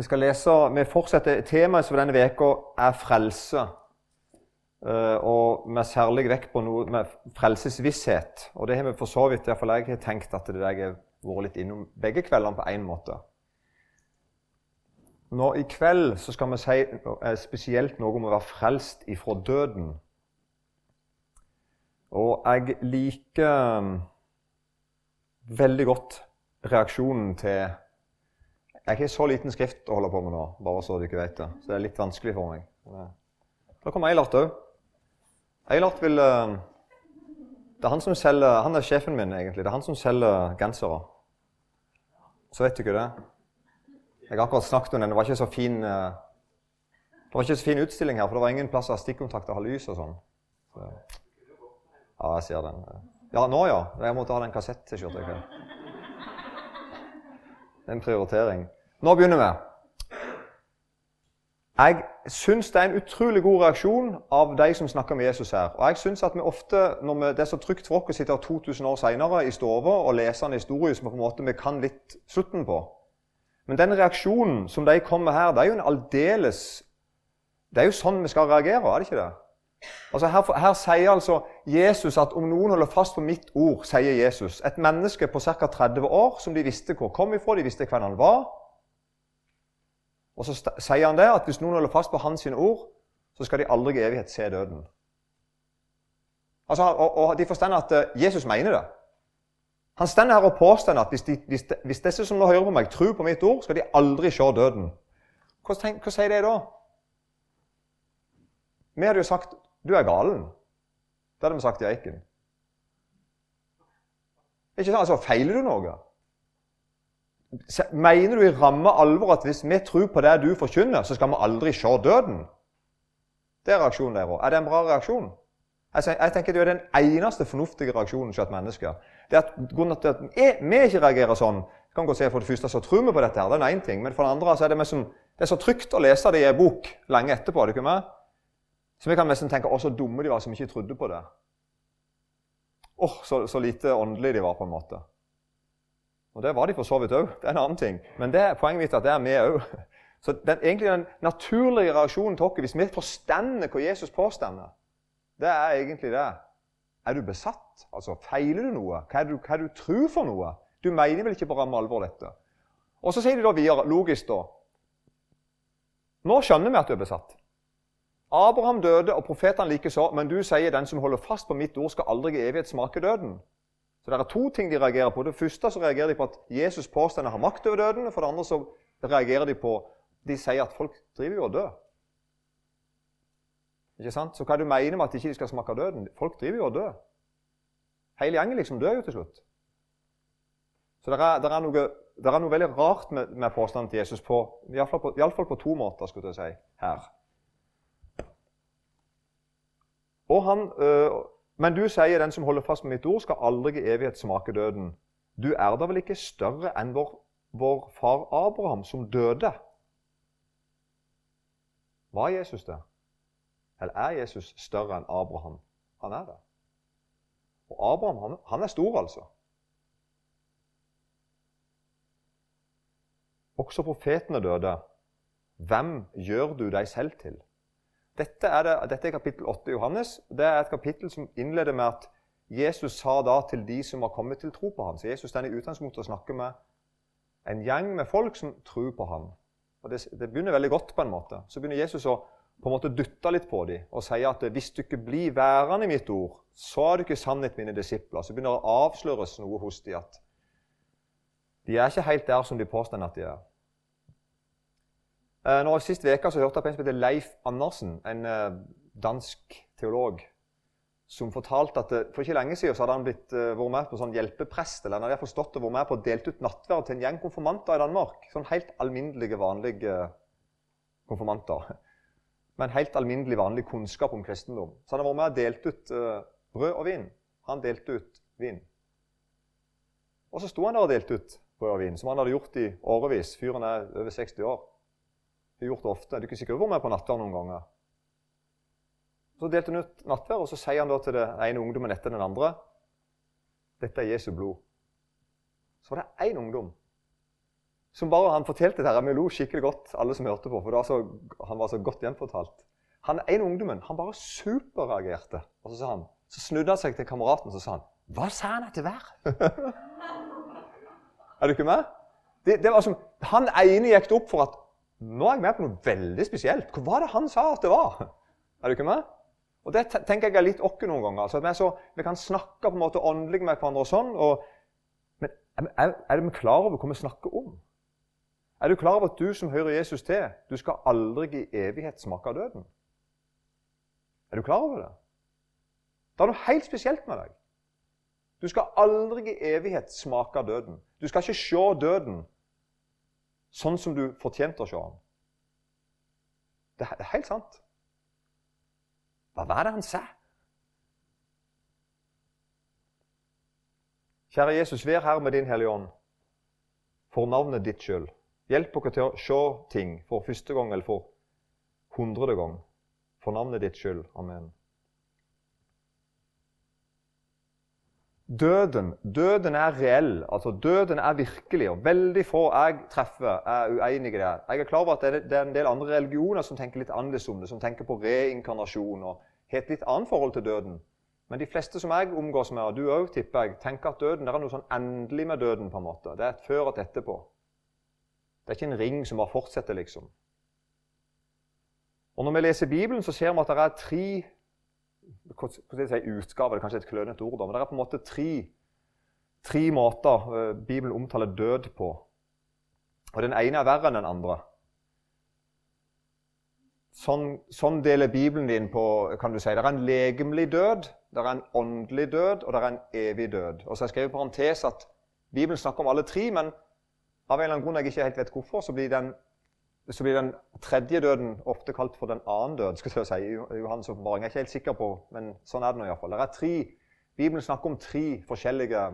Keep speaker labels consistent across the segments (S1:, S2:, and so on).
S1: Vi skal lese, vi fortsetter Temaet for denne uka er frelse. Eh, og med særlig vekt på noe med frelsesvisshet. Og det har vi for så vidt, derfor jeg har tenkt at det jeg har vært litt innom begge kveldene på én måte. Nå I kveld så skal vi si eh, spesielt noe om å være frelst ifra døden. Og jeg liker mm, veldig godt reaksjonen til Jeg har så liten skrift å holde på med nå, bare så dere vet det. Så det er litt vanskelig for meg. Da kommer Eilert òg. Eilert vil eh, Det er han som selger Han er sjefen min, egentlig. Det er han som selger gensere. Så vet du ikke det. Jeg har akkurat snakket om den. Det var ikke så fin eh, det var ikke så fin utstilling her, for det var ingen plass å ha stikkontakt og ha lys og sånn. Så, ja, jeg ser den. Ja, nå ja. Jeg måtte ha den kassett-T-skjorta. En prioritering. Nå begynner vi. Jeg syns det er en utrolig god reaksjon av de som snakker med Jesus her. Og jeg synes at vi ofte, når vi, Det er så trygt for oss å sitte 2000 år seinere i stua og lese en historie som på en måte vi kan litt slutten på. Men den reaksjonen som de kommer her, det er jo en aldeles Det er jo sånn vi skal reagere, er det ikke det? Altså her, her, sier altså Jesus at om noen holder fast på mitt ord, sier Jesus Et menneske på ca. 30 år som de visste hvor kom ifra, de visste hvem han var. Og så sier han det at hvis noen holder fast på hans ord, så skal de aldri i evighet se døden. Altså, og, og De forstår at uh, Jesus mener det. Han står her og påstår at hvis, de, hvis, de, hvis, disse som nå hører på meg, tror på mitt ord, skal de aldri se døden. Hva, tenk, hva sier det da? Vi hadde jo sagt 'du er galen'. Det hadde vi sagt i Eiken. Ikke sant? Altså, Feiler du noe? Mener du i ramme alvor at hvis vi tror på det du forkynner, så skal vi aldri se døden? Det er reaksjonen der òg. Er det en bra reaksjon? Jeg tenker Det er den eneste fornuftige reaksjonen hos et menneske. Det er at grunnen til at vi ikke reagerer sånn kan godt si For det første så tror vi på dette, her, det er én ting. Men for det andre så er det, som, det er så trygt å lese det i en bok lenge etterpå. det ikke med? Så vi kan nesten tenke 'Å, så dumme de var som ikke trodde på det'. Åh, så, så, lite åndelige de var, på en måte. Og det var de for så vidt òg. Det er en annen ting. Men det, er poenget mitt at det er vi òg. Så den, egentlig den naturlige reaksjonen til oss, hvis vi forstår hva Jesus påstår, det er egentlig det. Er du besatt? Altså, Feiler du noe? Hva er det du, hva er du tror for noe? Du mener vel ikke på ramme alvor dette? Og så sier de da videre, logisk da Nå skjønner vi at du er besatt. Abraham døde, og profetene likeså, men du sier den som holder fast på mitt ord, skal aldri i evighet smake døden. Så Det er to ting de reagerer på. Det første så reagerer de på at Jesus påstår har makt over døden. For det andre så reagerer de på De sier at folk driver jo og dør. Ikke sant? Så hva er det du mener med at de ikke skal smake døden? Folk driver jo og dør. Hele gjengen liksom dør jo til slutt. Så det er, er, noe, er noe, veldig rart med, med påstanden til Jesus, på, iallfall på, i på to måter. skulle jeg si, her. Og han, øh, Men du sier den som holder fast med mitt ord, skal aldri i evighet smake døden. Du er da vel ikke større enn vår, vår far Abraham, som døde? Var Jesus det? Eller er Jesus større enn Abraham? Han er det. Og Abraham han, han er stor, altså. Også profetene døde. Hvem gjør du deg selv til? Dette er, det, dette er kapittel 8 i Johannes. Det er et kapittel som innleder med at Jesus sa da til de som har kommet til tro på ham. Så Jesus er i utgangspunktet å snakke med en gjeng med folk som tror på ham. Og det, det begynner veldig godt på en måte. Så begynner Jesus å på en måte dytte litt på dem og sier at hvis du ikke blir værende i mitt ord, så er du ikke sannhet, mine disipler. Så begynner det å avsløres noe hos dem at de er ikke helt der som de påstår at de er. Eh, jeg Sist uke hørte jeg på en som heter Leif Andersen, en uh, dansk teolog, som fortalte at uh, for ikke lenge siden hadde han blitt, vært med på sånn hjelpeprest. eller Han hadde forstått å vært med på å delt ut nattverd til en gjeng konfirmanter i Danmark. Sånn helt alminnelige, vanlige konfirmanter en helt alminnelig, vanlig kunnskap om kristendom. Så han har vært med og delt ut uh, brød og vin. Han delte ut vin. Og så sto han der og delte ut brød og vin, som han hadde gjort i årevis. Fyren er over 60 år. Har gjort det ofte. Du er ikke sikkert vært med på nattverd noen ganger. Så delte han ut nattverd, og så sier han da til det ene ungdommen etter den andre dette er Jesu blod. Så var det én ungdom som bare han fortalte det her, Vi lo skikkelig godt, alle som hørte på, for så, han var så godt gjenfortalt. Han en ungdommen han bare superreagerte. Og så, sa han, så snudde han seg til kameraten og sa han, 'Hva sa han etter hver?' er du ikke med? Det, det var som, Han ene gikk opp for at nå er jeg med på noe veldig spesielt. Hva var det han sa at det var? Er du ikke med? Og Det tenker jeg er litt oss noen ganger. Altså, vi, så, vi, kan snakke på en måte åndelig med hverandre og sånn. Og, men er, er vi klar over hva vi snakker om? Er du klar over at du som hører Jesus til, du skal aldri i evighet smake av døden? Er du klar over det? Det er noe helt spesielt med deg. Du skal aldri i evighet smake av døden. Du skal ikke se døden sånn som du fortjente å se ham. Det er helt sant. Hva var det han sa? Kjære Jesus, vær her med din Hellige Ånd for navnet ditt sjøl. Hjelp oss til å se ting for første gang eller for hundrede gang. For navnet ditt skyld. Amen. Døden døden er reell. altså Døden er virkelig. og Veldig få jeg treffer, er uenig i det. Jeg er klar over at det er en del andre religioner som tenker litt annerledes om det, som tenker på reinkarnasjon og et litt annet forhold til døden. Men de fleste som jeg omgås med, og du òg, tipper jeg, tenker at døden det er noe sånn endelig med døden. på en måte. Det er et før og et etterpå. Det er ikke en ring som bare fortsetter, liksom. Og Når vi leser Bibelen, så ser vi at det er tre si, utgave, det er kanskje et klønete ord, men det er på en måte tre, tre måter uh, Bibelen omtaler død på. Og Den ene er verre enn den andre. Sånn, sånn, deler Bibelen din på kan du si, Det er en legemlig død, det er en åndelig død og det er en evig død. Og så har jeg skrevet parentes at Bibelen snakker om alle tre, men av en eller annen grunn jeg ikke helt vet hvorfor, så blir den, så blir den tredje døden ofte kalt for den annen død. skal jeg si, i Johannes åpenbaring. Jeg er ikke helt sikker på, men sånn er det nå iallfall. Bibelen snakker om tre forskjellige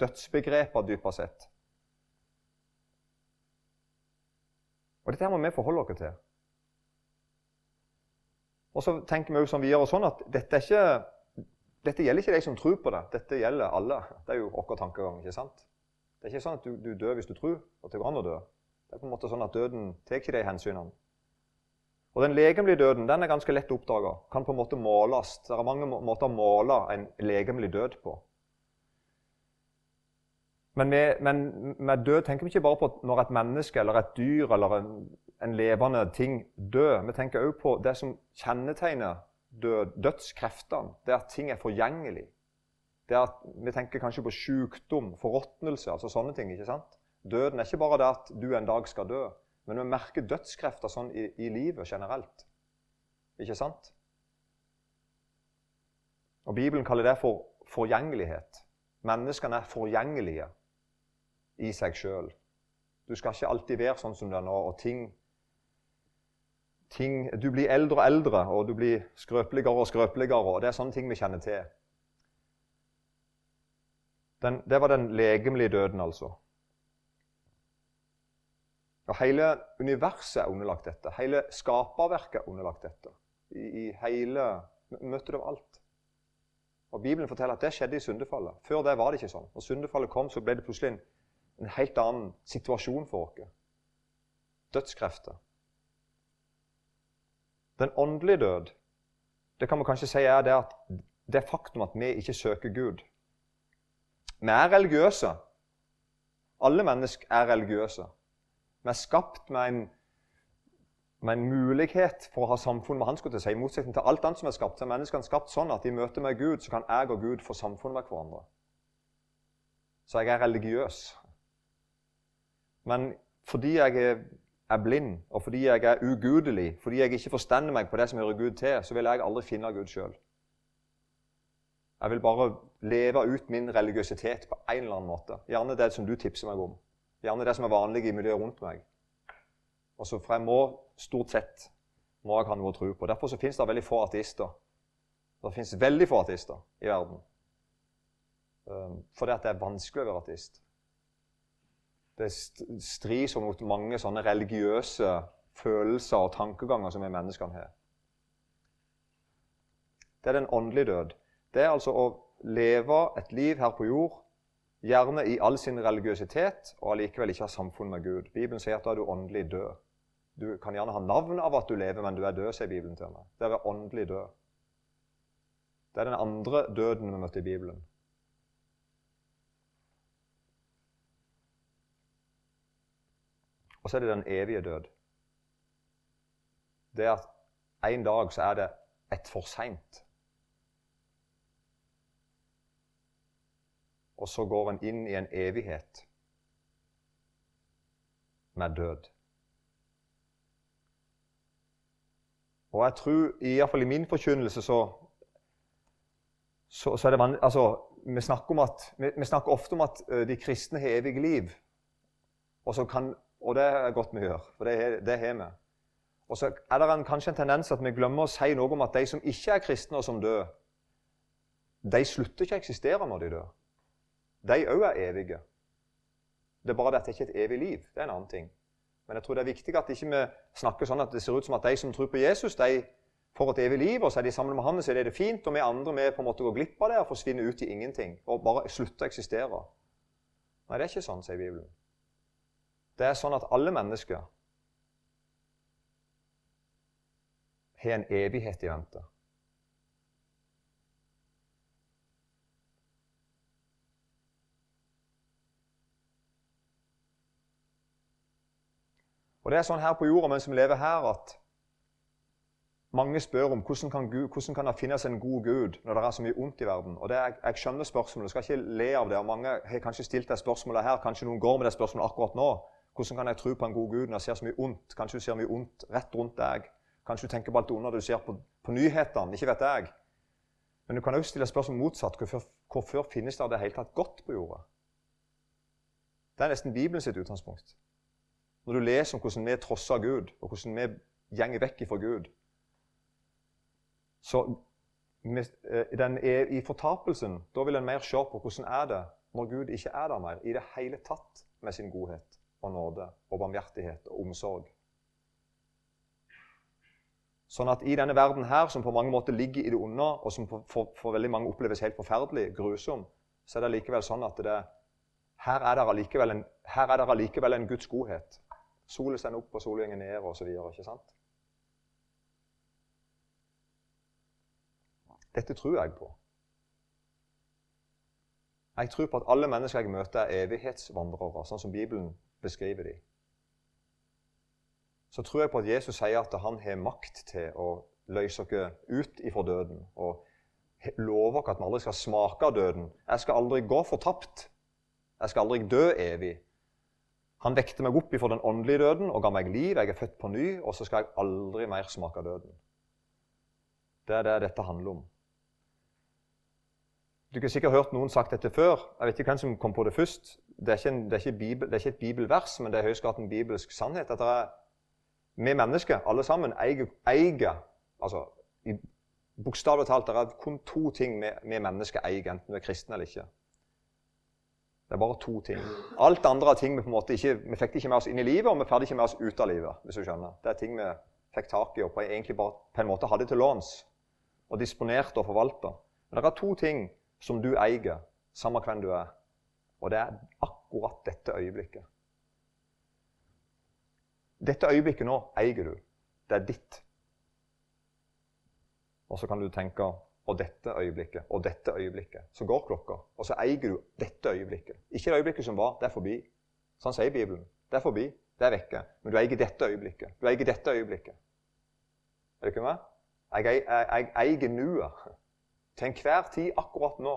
S1: dødsbegreper, dypere sett. Og Dette må vi forholde oss til. Og så tenker vi som vi gjør sånn at dette, ikke, dette gjelder ikke de som tror på det. Dette gjelder alle. Det er jo vår tankegang. ikke sant? Det er ikke sånn at du, du dør hvis du tror at det går an å dø. Det er på en måte sånn at Døden tar ikke de hensynene. Og Den legemlige døden den er ganske lett oppdaga. Kan på en måte måles. Det er mange måter å måle en legemlig død på. Men med, men med, død tenker vi ikke bare på når et menneske eller et dyr eller en, en levende ting dør. Vi tenker også på det som kjennetegner død, dødskreftene. Det at ting er forgjengelig det at Vi tenker kanskje på sykdom, forråtnelse, altså sånne ting. ikke sant? Døden er ikke bare det at du en dag skal dø, men vi merker dødskrefter sånn i, i livet generelt. Ikke sant? Og Bibelen kaller det for forgjengelighet. Menneskene er forgjengelige i seg sjøl. Du skal ikke alltid være sånn som du er nå, og ting, ting Du blir eldre og eldre, og du blir skrøpeligere og skrøpeligere. og Det er sånne ting vi kjenner til. Den, det var den legemlige døden, altså. Og Hele universet er underlagt dette. Hele skaperverket er underlagt dette. I, i hele møtet av alt. Og Bibelen forteller at det skjedde i syndefallet. Før det var det ikke sånn. Når syndefallet kom, så ble det plutselig en, en helt annen situasjon for oss. Dødskrefter. Den åndelige død, det kan man kanskje si er det det faktum at vi ikke søker Gud vi er religiøse. Alle mennesker er religiøse. Vi er skapt med en, med en mulighet for å ha samfunn med Han. skulle si. I motsetning til alt annet som er skapt, så er menneskene skapt sånn at i møte med Gud så kan jeg og Gud få samfunn med hverandre. Så jeg er religiøs. Men fordi jeg er blind, og fordi jeg er ugudelig, fordi jeg ikke forstender meg på det som hører Gud til, så vil jeg aldri finne Gud sjøl. Jeg vil bare leve ut min religiøsitet på en eller annen måte. Gjerne det som du tipser meg om. Gjerne det som er vanlig i miljøet rundt meg. Og så For jeg må stort sett må jeg ha noe å tro på. Derfor så finnes det veldig få ateister. Det finnes veldig få ateister i verden. Um, fordi det er vanskelig å være ateist. Det strider mot mange sånne religiøse følelser og tankeganger som vi menneskene har. Det er den åndelige død. Det er altså å leve et liv her på jord gjerne i all sin religiøsitet, og allikevel ikke ha samfunn med Gud. Bibelen sier at da er du åndelig død. Du kan gjerne ha navn av at du lever, men du er død, sier Bibelen til meg. Det er åndelig død. Det er den andre døden vi møtte i Bibelen. Og så er det den evige død. Det er at en dag så er det et for seint. Og så går en inn i en evighet med død. Og jeg tror, iallfall i min forkynnelse, så, så, så er det vanlig altså, vi, snakker at, vi, vi, snakker ofte om at uh, de kristne har evig liv. Og, kan, og, det er godt vi gjør, for det har vi. Og så er det en, kanskje en tendens at vi glemmer å si noe om at de som ikke er kristne, og som dør, de slutter ikke å eksistere når de dør. De òg er evige. Det er bare at det ikke er et evig liv. Det er en annen ting. Men jeg tror det er viktig at ikke vi snakker sånn at det ser ut som at de som tror på Jesus, de får et evig liv, og så er de sammen med ham, så er det fint, og vi andre vi på en måte går glipp av det og forsvinner ut i ingenting. Og bare slutter å eksistere. Nei, det er ikke sånn, sier Bibelen. Det er sånn at alle mennesker har en evighet i vente. Og det er sånn her på jorda mens vi lever her, at mange spør om hvordan kan, Gud, hvordan kan det finnes en god Gud når det er så mye ondt i verden. Og det er, Jeg skjønner spørsmålet, jeg skal ikke le av det. og Mange har kanskje stilt det spørsmålet her, kanskje noen går med det spørsmålet akkurat nå. Hvordan kan jeg tro på en god Gud når jeg ser så mye ondt? Kanskje du ser mye ondt rett rundt deg. Kanskje du tenker på alt det onde du ser på, på nyhetene. Ikke vet jeg. Men du kan også stille spørsmål motsatt. Hvorfor, hvorfor finnes det det hele tatt godt på jorda? Det er nesten Bibelen sitt utgangspunkt. Når du leser om hvordan vi trosser Gud, og hvordan vi gjenger vekk fra Gud Så eh, den er, i fortapelsen da vil en mer se på hvordan er det når Gud ikke er der mer i det hele tatt med sin godhet og nåde og barmhjertighet og omsorg. Sånn at i denne verden her, som på mange måter ligger i det onde, og som for, for, for veldig mange oppleves helt forferdelig, grusom, så er det likevel sånn at det, her er det allikevel en, her er det allikevel en Guds godhet. Solen stender opp, og solen går ned, osv. Ikke sant? Dette tror jeg på. Jeg tror på at alle mennesker jeg møter, er evighetsvandrere, sånn som Bibelen beskriver dem så tror jeg på at Jesus sier at han har makt til å løse dere ut ifra døden. Og lover dere at vi aldri skal smake av døden. Jeg skal aldri gå fortapt. Jeg skal aldri dø evig. Han vekte meg opp ifra den åndelige døden og ga meg liv. Jeg er født på ny, og så skal jeg aldri mer smake døden. Det er det dette handler om. Du har sikkert hørt noen sagt dette før. Jeg vet ikke hvem som kom på det først. Det er ikke, en, det er ikke, bibel, det er ikke et bibelvers, men det er høyst klart en bibelsk sannhet. at er vi mennesker, alle sammen, eier, eier altså, Bokstavelig talt det er kun to ting vi, vi mennesker eier, enten vi er kristne eller ikke. Det er bare to ting. Alt andre er ting vi på en måte ikke, vi fikk ikke med oss inn i livet, og vi fikk ikke med oss ut av livet. hvis du skjønner. Det er ting vi fikk tak i og på, egentlig bare på en måte hadde til låns. Og disponerte og forvalta. Men det er to ting som du eier, samme hvem du er. Og det er akkurat dette øyeblikket. Dette øyeblikket nå eier du. Det er ditt. Og så kan du tenke og dette øyeblikket og dette øyeblikket. Så går klokka, og så eier du dette øyeblikket. Ikke det øyeblikket som var. Det er forbi. Sånn sier Bibelen. Det er forbi. Det er vekke. Men du eier dette øyeblikket. Du eier dette øyeblikket. Er ikke med? Jeg, jeg, eier nuet. Til enhver tid akkurat nå.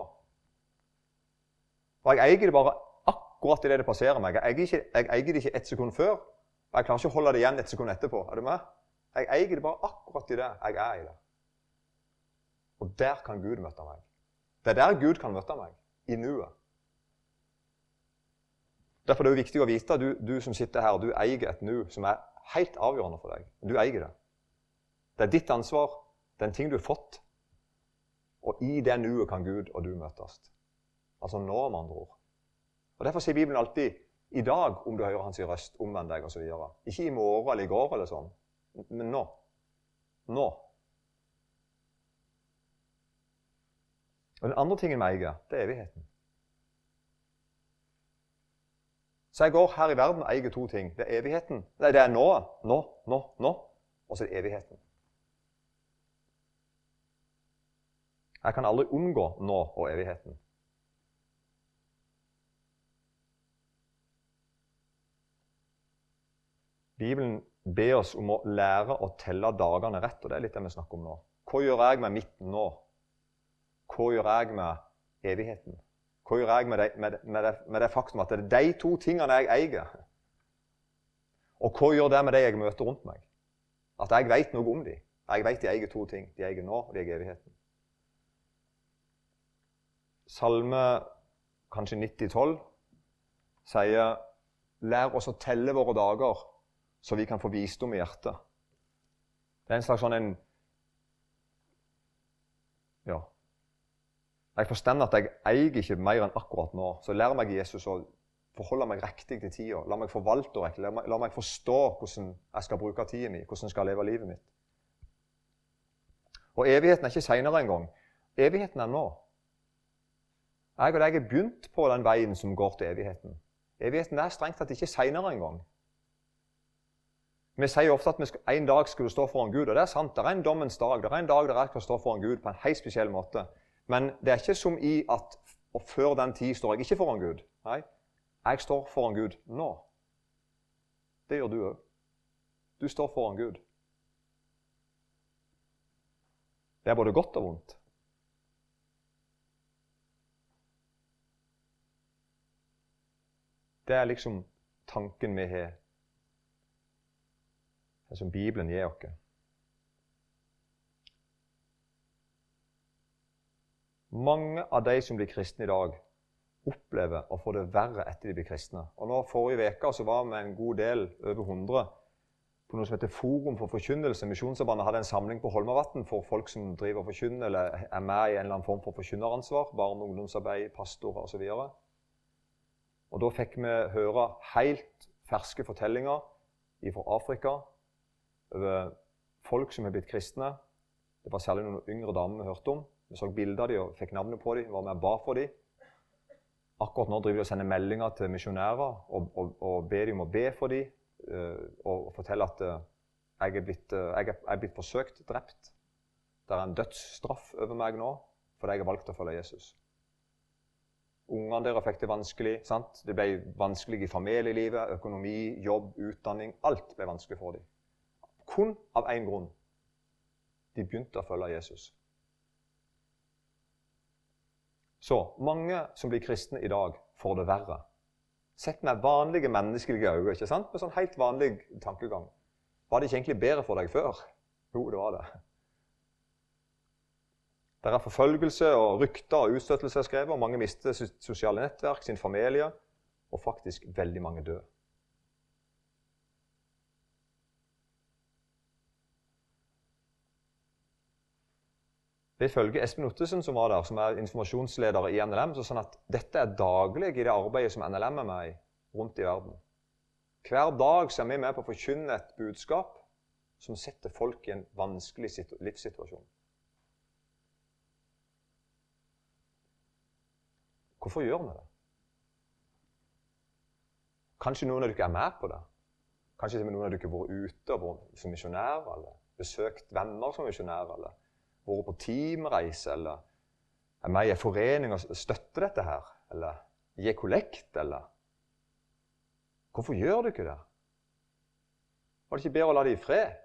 S1: Og jeg eier det bare akkurat idet det passerer meg. Jeg eier, ikke, jeg eier det ikke ett sekund før. Og jeg klarer ikke å holde det igjen et sekund etterpå. Er du med? Jeg eier det bare akkurat i det jeg er i det. Og der kan Gud møte meg. Det er der Gud kan møte meg. I nuet. Derfor er det viktig å vite, du, du som sitter her, du eier et nu som er helt avgjørende for deg. Du eier det. Det er ditt ansvar. Det er en ting du har fått. Og i det nuet kan Gud og du møtes. Altså nå, med andre ord. Og Derfor sier Bibelen alltid i dag om du hører hans røst, omvend deg osv. Ikke i morgen eller i går, eller sånn, men nå. Nå. Og Den andre tingen vi eier, det er evigheten. Så jeg går her i verden og eier to ting. Det er evigheten. Nei, det er nå, nå, nå, nå. Og så er det evigheten. Jeg kan aldri unngå nå og evigheten. Bibelen ber oss om å lære å telle dagene rett, og det er litt det vi snakker om nå. Hva gjør jeg med mitt nå? Hva gjør jeg med evigheten? Hva gjør jeg med det, med, med, det, med det, faktum at det er de to tingene jeg eier? Og hva gjør det med det jeg møter rundt meg? At jeg vet noe om dem. Jeg vet de eier to ting. De eier nå, og de eier evigheten. Salme kanskje 90-12 sier Lær oss å telle våre dager, så vi kan få visdom i hjertet. Det er en slags sånn en Ja. Jeg forstår at jeg eier ikke mer enn akkurat nå. Så lær meg Jesus å forholde meg riktig til tida. La meg forvalte riktig. La la meg forstå hvordan jeg skal bruke tida mi, hvordan jeg skal leve livet mitt. Og evigheten er ikke seinere engang. Evigheten er nå. Jeg og deg har begynt på den veien som går til evigheten. Evigheten er strengt tatt ikke seinere engang. Vi sier ofte at vi en dag skal du stå foran Gud, og det er sant. Det er en dommens dag. Det er en dag der jeg skal stå foran Gud på en helt spesiell måte. Men det er ikke som i at og før den tid står jeg ikke foran Gud. Nei, jeg står foran Gud nå. Det gjør du òg. Du står foran Gud. Det er både godt og vondt. Det er liksom tanken vi har, det som Bibelen gir oss. Mange av de som blir kristne i dag, opplever å få det verre etter de blir kristne. Og nå Forrige uke var vi en god del, over 100, på noe som heter Forum for forkynnelse. Misjonssambandet hadde en samling på Holmavatn for folk som driver forkynner eller er med i en eller annen form for forkynneransvar. Barne- og ungdomsarbeid, pastorer osv. Og, og da fikk vi høre helt ferske fortellinger fra Afrika over folk som er blitt kristne. Det var særlig noen yngre damer vi hørte om. Vi så bilder av dem og fikk navnet på dem, var med og ba for dem. Akkurat nå driver de og sender meldinger til misjonærer og, og, og ber dem om å be for dem. Uh, og, og fortelle at uh, jeg, er blitt, er, jeg, er blitt, forsøkt drept. Det er en dødsstraff over meg nå fordi jeg har valgt å følge Jesus. Ungene deres fikk det vanskelig. sant? Det ble vanskelig i familielivet, økonomi, jobb, utdanning. Alt ble vanskelig for dem. Kun av én grunn. De begynte å følge Jesus. Så mange som blir kristne i dag, får det verre. Sett med vanlige menneskelige øyne, ikke sant? med sånn helt vanlig tankegang. Var det ikke egentlig bedre for deg før? Jo, det var det. Det er forfølgelse og rykter og utstøtelse skrevet, og mange mister sosiale nettverk, sin familie, og faktisk veldig mange dør. Ifølge Espen Ottesen, som var der, som er informasjonsleder i NLM, så sånn at dette er daglig i det arbeidet som NLM er med i rundt i verden. Hver dag er vi med på å forkynne et budskap som setter folk i en vanskelig livssituasjon. Hvorfor gjør vi det? Kanskje noen av dere er med på det? Kanskje noen av dere har vært ute og vært som misjonærer eller besøkt venner som misjonærer? eller vært på teamreise eller er med i en forening og støtter dette her, eller gir kollekt, eller Hvorfor gjør du ikke det? Var det ikke bedre å la dem i fred?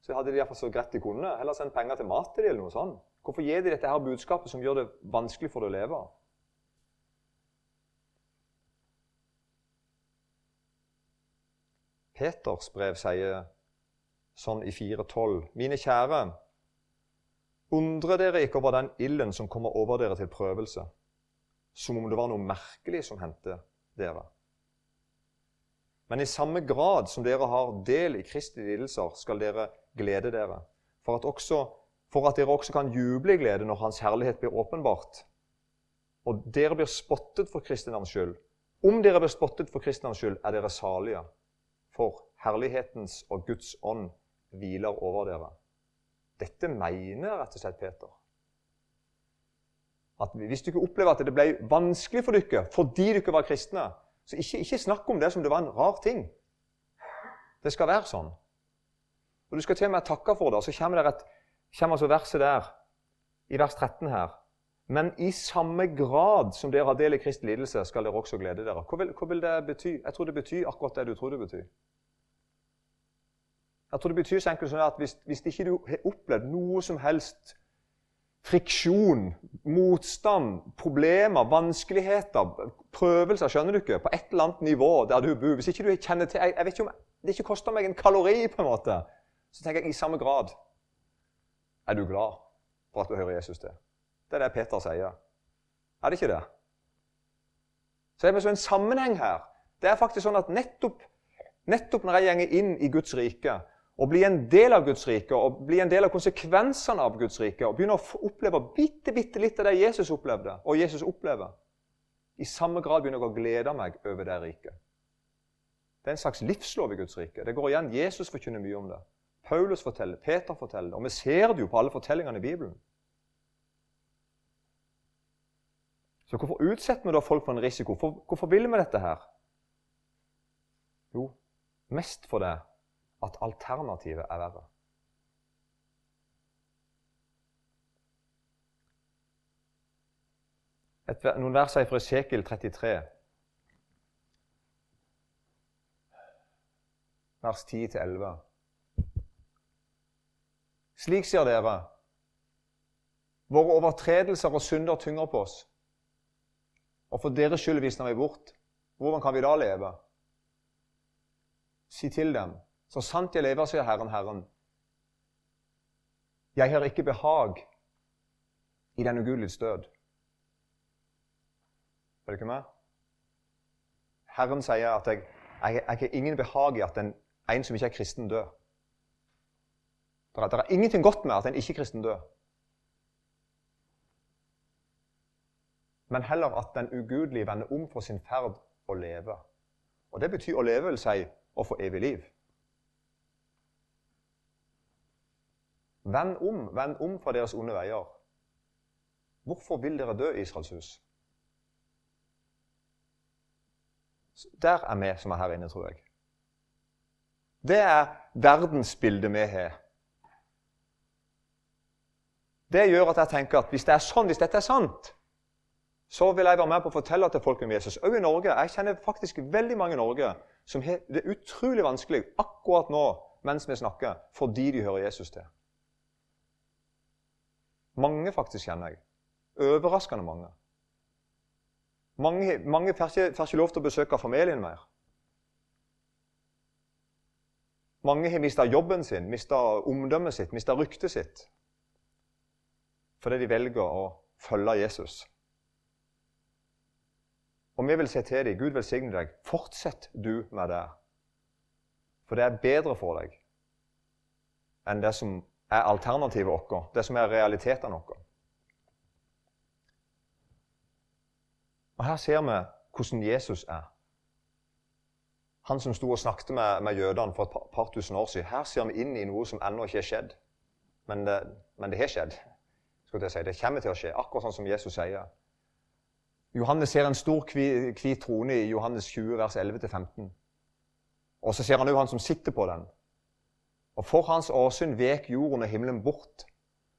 S1: Så hadde de iallfall så greit de kunne. Heller sendt penger til mat til dem eller noe sånt. Hvorfor gir de dette her budskapet som gjør det vanskelig for deg å leve? Peters brev sier sånn i 4.12.: Mine kjære, Undre dere ikke over den ilden som kommer over dere til prøvelse, som om det var noe merkelig som hendte dere. Men i samme grad som dere har del i Kristi lidelser, skal dere glede dere, for at, også, for at dere også kan juble i glede når Hans herlighet blir åpenbart. Og dere blir spottet for Kristi navns skyld. Om dere blir spottet for Kristi navns skyld, er dere salige, for herlighetens og Guds ånd hviler over dere. Dette mener rett og slett Peter. At Hvis dere opplever at det ble vanskelig for dere fordi dere var kristne, Så ikke, ikke snakk om det som det var en rar ting. Det skal være sånn. Og Du skal til og med takke for det. og Så kommer, det et, kommer altså verset der, i vers 13 her. Men i samme grad som dere har del i Kristi lidelse, skal dere også glede dere. Hva vil, hva vil, det bety? Jeg tror det betyr akkurat det du tror det betyr. Jeg tror det betyr så enkelt som at hvis, hvis ikke du har opplevd noe som helst friksjon, motstand, problemer, vanskeligheter, prøvelser, skjønner du ikke, på et eller annet nivå der du bor Hvis ikke du kjenner til jeg, jeg vet ikke om Det ikke koster meg en kalori, på en måte. Så tenker jeg i samme grad er du glad for at du hører Jesus til. Det er det Peter sier. Er det ikke det? Så det er så en sammenheng her. Det er faktisk sånn at nettopp, nettopp når jeg gjenger inn i Guds rike og bli en del av Guds rike og bli en del av konsekvensene av Guds rike og begynne å oppleve bitte, bitte litt av det Jesus opplevde, og Jesus opplever, i samme grad begynner jeg å glede meg over det riket. Det er en slags livslov i Guds rike. Det går igjen. Jesus forkynner mye om det. Paulus forteller, Peter forteller, og vi ser det jo på alle fortellingene i Bibelen. Så hvorfor utsetter vi da folk for en risiko? For, hvorfor vil vi dette her? Jo, mest for det at alternativet er verre. Et, noen vers fra Esekiel 33, vers 10-11. Slik sier dere, våre overtredelser og synder tynger på oss. Og for deres skyld visner vi bort. Hvordan kan vi da leve? Si til dem, så sant jeg lever, sier Herren, Herren. Jeg har ikke behag i den ugudeliges død. Er det ikke med? Herren sier at jeg, jeg, jeg har ingen behag i at en, en som ikke er kristen, dør. Det det er ingenting godt med at en ikke-kristen dør. men heller at den ugudelige vender om for sin ferd å leve. Og Det betyr å leve vil si å få evig liv. Vend om, vend om fra deres onde veier. Hvorfor vil dere dø, Israels hus? Der er vi som er her inne, tror jeg. Det er verdensbildet vi har. Det gjør at jeg tenker at hvis det er sånn, hvis dette er sant, så vil jeg være med på å fortelle til folk om Jesus. Også i Norge. Jeg kjenner faktisk veldig mange i Norge som har det utrolig vanskelig akkurat nå mens vi snakker, fordi de hører Jesus til. Mange faktisk kjenner jeg. Overraskende mange. Mange, mange får, ikke, lov til å besøke familien mer. Mange har mista jobben sin, mista omdømmet sitt, mista ryktet sitt. Fordi de velger å følge Jesus. Og vi vil si til dem Gud velsigne deg. Fortsett du med det. For det er bedre for deg enn det som er alternativet vårt, det som er realitetene våre. Og Her ser vi hvordan Jesus er. Han som sto og snakket med, med jødene for et par, par, tusen år siden. Her ser vi inn i noe som ennå ikke er skjedd. Men det, men det har skjedd. Si. Det kommer til å skje, akkurat sånn som Jesus sier. Johannes ser en stor hvit trone i Johannes 20, vers 11-15. Og så ser han òg han som sitter på den. Og For hans åsyn vek jorden og himmelen bort.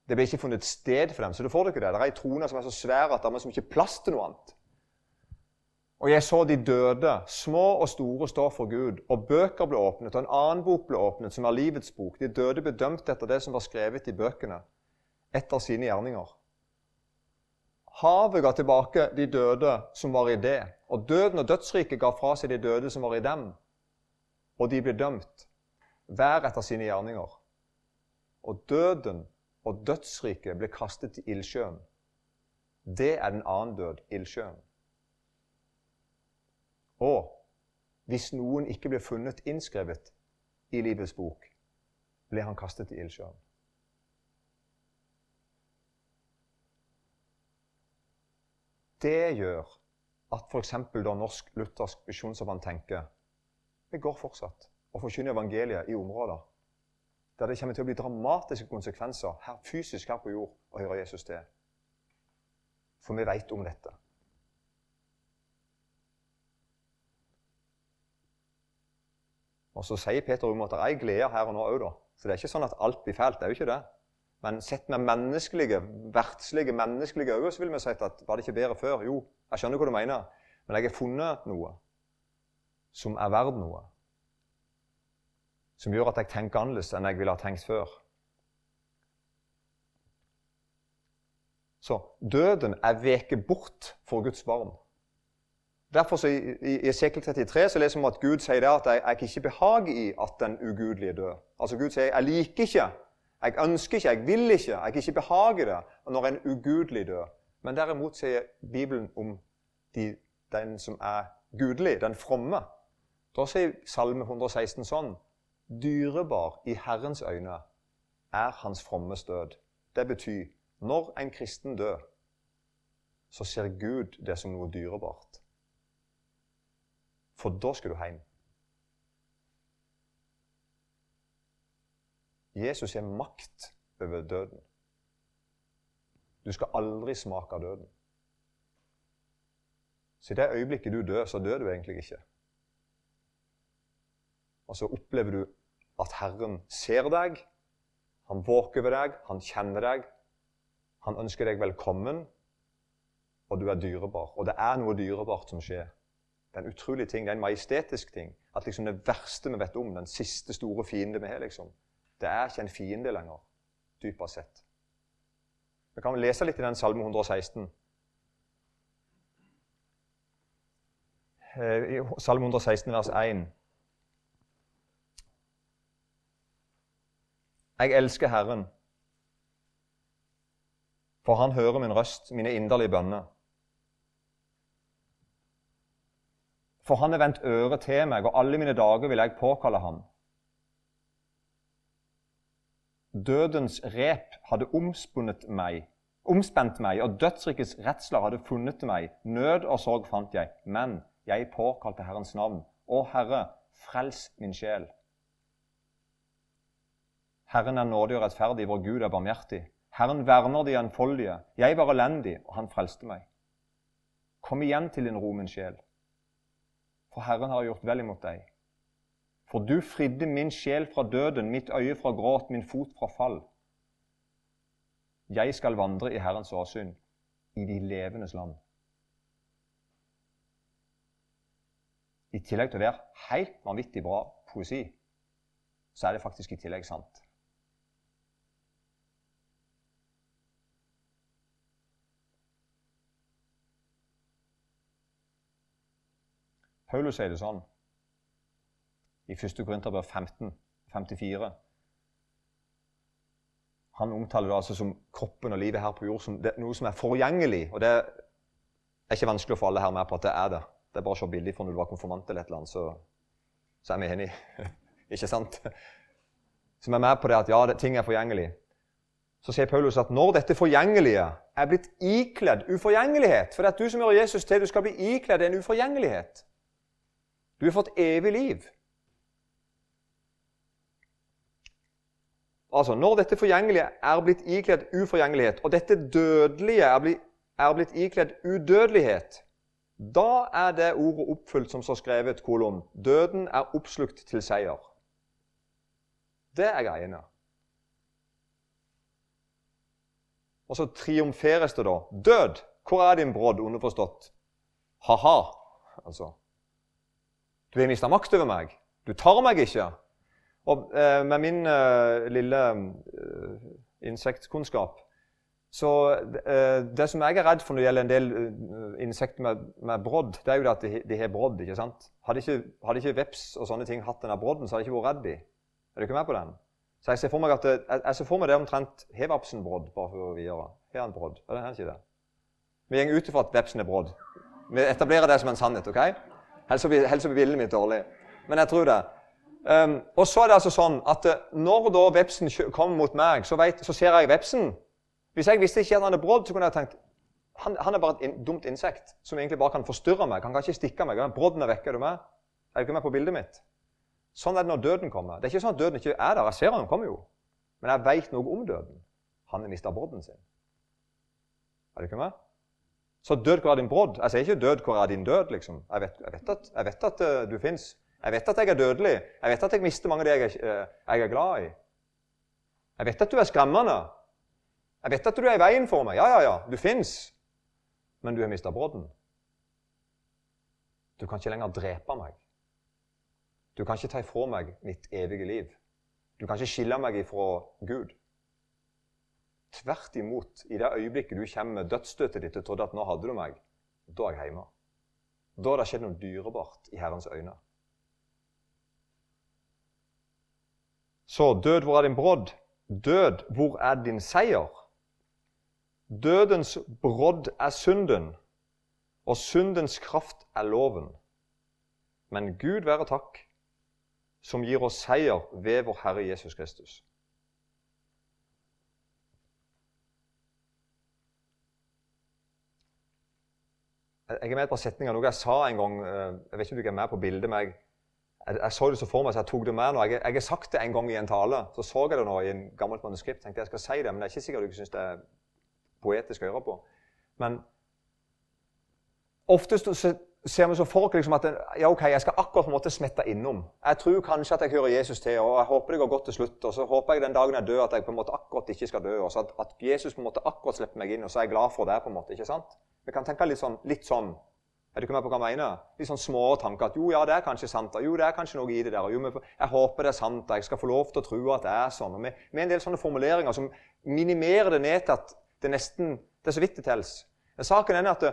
S1: Det ble ikke funnet sted for dem. Så du får ikke det. Det er ei trone som er så svær at det er ikke plass til noe annet. Og jeg så de døde, små og store, stå for Gud, og bøker ble åpnet, og en annen bok ble åpnet, som er livets bok. De døde ble dømt etter det som var skrevet i bøkene, etter sine gjerninger. Havet ga tilbake de døde som var i det, og døden og dødsriket ga fra seg de døde som var i dem. Og de ble dømt, hver etter sine gjerninger. Og døden og dødsriket ble kastet til ildsjøen. Det er den annen død, ildsjøen. Og hvis noen ikke ble funnet innskrevet i livets bok, ble han kastet til ildsjøen. Det gjør at f.eks. Norsk Luthersk Misjonsforbund tenker vi går fortsatt og forkynne evangeliet i områder der det kommer til å bli dramatiske konsekvenser her fysisk her på jord å høre Jesus til. For vi vet om dette. Og så sier Peter om at det er glede her og nå òg, da. Så det er ikke sånn at alt blir fælt. Det er jo ikke det. Men sett med menneskelige, verdslige, menneskelige øyne, så vil vi si at var det ikke bedre før? Jo, jeg skjønner hva du mener, men jeg har funnet noe som er verdt noe. Som gjør at jeg tenker annerledes enn jeg ville ha tenkt før. Så døden er veket bort for Guds barn. Derfor så i, i, i Esekiel 33 så leser vi at Gud sier det at jeg, jeg ikke behager i at den ugudelige dør. Altså Gud sier jeg liker ikke, jeg ønsker ikke, jeg vil ikke, jeg ikke behager det når en ugudelig dør. Men derimot sier Bibelen om de, den som er gudelig, den fromme. Da sier Salme 116 sånn Dyrebar i Herrens øyne er hans frommes død. Det betyr når en kristen dør, så ser Gud det som noe dyrebart. For da skal du hjem. Jesus har makt over døden. Du skal aldri smake av døden. Så i det øyeblikket du dør, så dør du egentlig ikke. Og så opplever du at Herren ser deg, han våker over deg, han kjenner deg. Han ønsker deg velkommen, og du er dyrebar. Og det er noe dyrebart som skjer. Det er en utrolig ting, det er en majestetisk ting. At liksom det verste vi vet om, den siste store fiende vi har, liksom, det er ikke en fiende lenger, dypere sett. Vi kan lese litt i den Salme 116. Eh, Salme 116, vers 1. Jeg elsker Herren, for Han hører min røst, mine inderlige bønner. For han har vendt øret til meg, og alle mine dager vil jeg påkalle ham. Dødens rep hadde omspunnet meg, omspent meg, og dødsrikets redsler hadde funnet meg. Nød og sorg fant jeg, men jeg påkalte Herrens navn. Å Herre, frels min sjel. Herren er nådig og rettferdig, vår Gud er barmhjertig. Herren verner de enfoldige. Jeg var elendig, og han frelste meg. Kom igjen til din ro, min sjel for Herren har gjort vel imot deg. For du fridde min sjel fra døden, mitt øye fra gråt, min fot fra fall. Jeg skal vandre i Herrens åsyn, i de levendes land. I tillegg til å være helt vanvittig bra poesi, så er det faktisk i tillegg sant. Paulus sier det sånn i 1. Korinterbrev 15, 54. Han omtaler det altså som kroppen og livet her på jord som noe som er forgjengelig. Og det er ikke vanskelig å få alle her med på at det er det. Det er bare å se for når du var konfirmant eller et eller annet, så, så er vi enige. ikke sant? Som er med på det at ja, det, ting er forgjengelig. Så sier Paulus at når dette forgjengelige er blitt ikledd uforgjengelighet For det at du som gjør Jesus til, du skal bli ikledd en uforgjengelighet du har fått evig liv. Altså, Når dette forgjengelige er blitt ikledd uforgjengelighet, og dette dødelige er blitt, er ikledd udødelighet, da er det ordet oppfylt som står skrevet kolon. Døden er oppslukt til seier. Det er greiene. Og så triumferes det, da. Død, hvor er din brodd, underforstått? Ha-ha. Altså. Du har mista makt over meg. Du tar meg ikke. Og eh, med min eh, lille eh, insektkunnskap Så eh, det som jeg er redd for når det gjelder en del eh, insekter med, med brodd, det er jo at de, de har brodd. ikke sant? Hadde ikke, hadde ikke veps og sånne ting hatt denne brodden, så hadde jeg ikke vært redd de. Er du ikke med på den? Så jeg ser for meg at det, jeg, jeg ser for meg det omtrent Har vepsen brodd? bare for å videre? Har han brodd? Er det ikke det? Vi går ut ifra at vepsen er brodd. Vi etablerer det som en sannhet. ok? Helst blir bildet mitt dårlig. Men jeg tror det. Um, og så er det altså sånn at uh, Når da vepsen kommer mot meg, så, vet, så, ser jeg vepsen. Hvis jeg visste ikke at han er brodd, så kunne jeg tenkt han, han er bare et in, dumt insekt som egentlig bare kan forstyrre meg. Han kan ikke stikke meg. Brodden er vekke. Er du med? Er du ikke med på bildet mitt? Sånn er det når døden kommer. Det er ikke sånn at døden ikke er der. Jeg ser han kommer jo. Men jeg veit noe om døden. Han har mista brodden sin. Er du ikke med? Så død, hvor er din brodd? Jeg sier ikke 'død, hvor er din død'? liksom. Jeg vet, jeg vet at, jeg vet at uh, du fins. Jeg vet at jeg er dødelig. Jeg vet at jeg mister mange av de jeg, er- jeg er glad i. Jeg vet at du er skremmende. Jeg vet at du er i veien for meg. Ja, ja, ja, du fins. Men du har mista brodden. Du kan ikke lenger drepe meg. Du kan ikke ta ifra meg mitt evige liv. Du kan ikke skille meg ifra Gud. Tvert imot, i det øyeblikket du kommer med dødsstøtet ditt og trodde at nå hadde du meg, da er jeg hjemme. Da har det skjedd noe dyrebart i Herrens øyne. Så død, hvor er din brodd? Død, hvor er din seier? Dødens brodd er synden, og syndens kraft er loven. Men Gud være takk, som gir oss seier ved vår Herre Jesus Kristus. Jeg er med på setninga noe jeg sa en gang. eh, Jeg vet ikke om du er med på bildet, men jeg, jeg, jeg så det så for meg, så jeg tok det med nå. Jeg, jeg har sagt det en gang i en tale. Så så jeg det nå i en gammelt manuskript. tenkte jeg skal si det, Men det er ikke sikkert du ikke syns det er poetisk å høre på. Men oftest så ser vi så for liksom at ja, ok, jeg skal akkurat på en måte smette innom. Jeg tror kanskje at jeg hører Jesus til, og jeg håper det går godt til slutt. Og så håper jeg den dagen jeg dør, at jeg på en måte akkurat ikke skal dø. og at, at Jesus på en måte akkurat slipper meg inn, og så er jeg glad for det. på en måte, ikke sant? Vi kan tenke litt sånn. Litt sånn. Er du ikke med på hva jeg mener? Litt sånn små tanker. At jo, ja, det er kanskje sant. og Jo, det er kanskje noe i det der. Jo, men jeg håper det er sant. og Jeg skal få lov til å tro at det er sånn. og Med, med en del sånne formuleringer som minimerer det ned til at det nesten det er så vidt det telles. Saken er at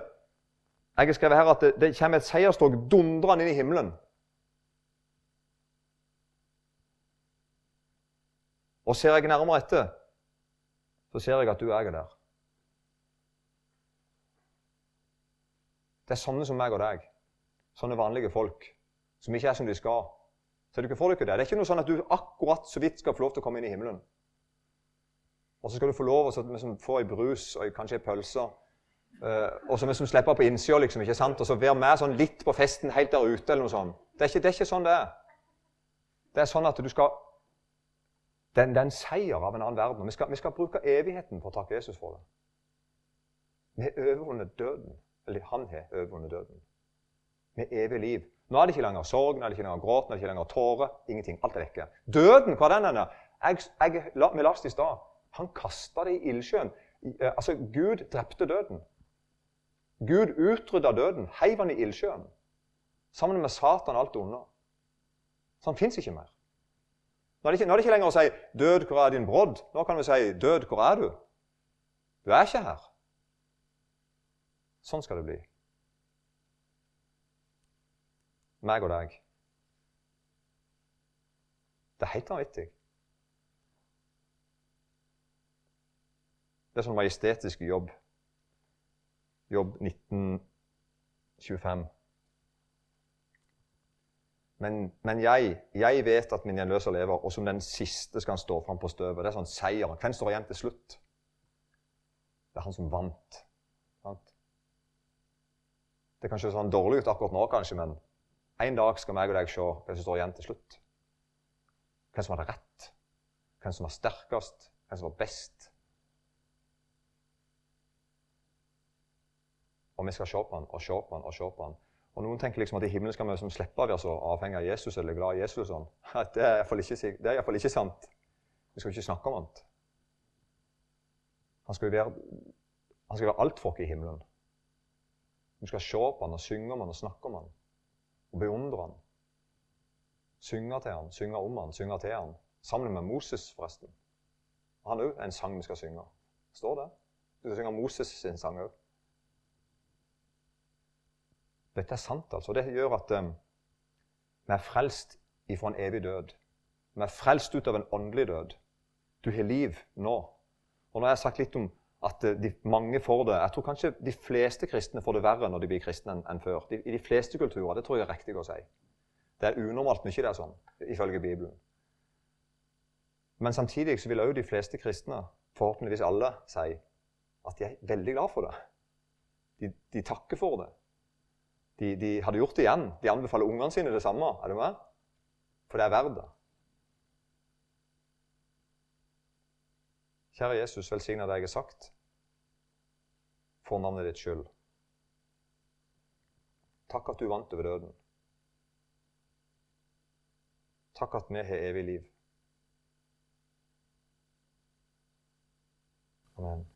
S1: jeg har skrevet her at det, det kommer et seierstog dundrende inn i himmelen. Og ser jeg nærmere etter, så ser jeg at du og jeg er der. Det er sånne som meg og deg. Sånne vanlige folk som ikke er som de skal. Så dere får dere det. Det er ikke noe sånn at du akkurat så vidt skal få lov til å komme inn i himmelen. Og så skal du få lov til å få ei brus og kanskje ei pølse. Uh, og så vi som slipper på innsida, liksom, ikke sant? og så være med sånn litt på festen helt der ute. eller noe sånt. Det er ikke, det er ikke sånn det er. Det er sånn at du skal Det er, en seier av en annen verden. vi skal, vi skal bruke evigheten på å takke Jesus for det. Vi har overvunnet døden. Eller han har overvunnet døden. Med evig liv. Nå er det ikke lenger sorg, nå er det ikke lenger gråt, nå er det ikke lenger tårer. Ingenting. Alt er vekke. Døden, hva den er? Jeg, jeg, la, vi leste i stad. Han kasta det i ildsjøen. Eh, Altså, Gud drepte døden. Gud utrydda døden, heiv han i ildsjøen. Sammen med Satan alt det onde. Så han fins ikke mer. Nå er, det ikke, nå er det ikke lenger å si 'Død, hvor er din brodd?' Nå kan vi si 'Død, hvor er du?' Du er ikke her. Sånn skal det bli. Meg og deg. Det er helt vanvittig. Det er sånn majestetisk jobb. Jobb 1925. Men, men jeg, jeg vet at min gjenløser lever, og som den siste skal han stå fram på støvet. Det er sånn seier. Hvem står igjen til slutt? Det er han som vant. Sant? Det kan se sånn dårlig ut akkurat nå, kanskje, men en dag skal meg og deg se hvem som står igjen til slutt. Hvem som hadde rett, hvem som var sterkest, hvem som var best. Og vi skal se på han og se på han og se på han. Og Noen tenker liksom at i himmelen skal vi liksom slippe å være så avhengig av Jesus eller glad i Jesus. sånn. Det er iallfall ikke, ikke sant. Vi skal ikke snakke om annet. Han skal være, han skal være alt for oss i himmelen. Vi skal se på han og synge om han og snakke om han. Og beundre han. Synge til han, synge om han, synge til han. Sammen med Moses, forresten. Han òg er en sang vi skal synge. Står det? Vi skal synge Moses sin sang òg. Dette er sant, altså. Det gjør at um, vi er frelst ifra en evig død. Vi er frelst ut av en åndelig død. Du har liv nå. Og nå har jeg sagt litt om at eh, de, mange får det Jeg tror kanskje de fleste kristne får det verre når de blir kristne enn enn før. De, I de fleste kulturer. Det tror jeg er riktig å si. Det er unormalt mye det er sånn, ifølge Bibelen. Men samtidig så vil òg de fleste kristne, forhåpentligvis alle, si at de er veldig glad for det. De, de takker for det. De, de hadde gjort det igjen. De anbefaler ungene sine det samme. Er du med? For det er verdt det. Kjære Jesus, velsigna det jeg har sagt, for navnet ditt skyld. Takk at du vant over døden. Takk at vi har evig liv. Amen.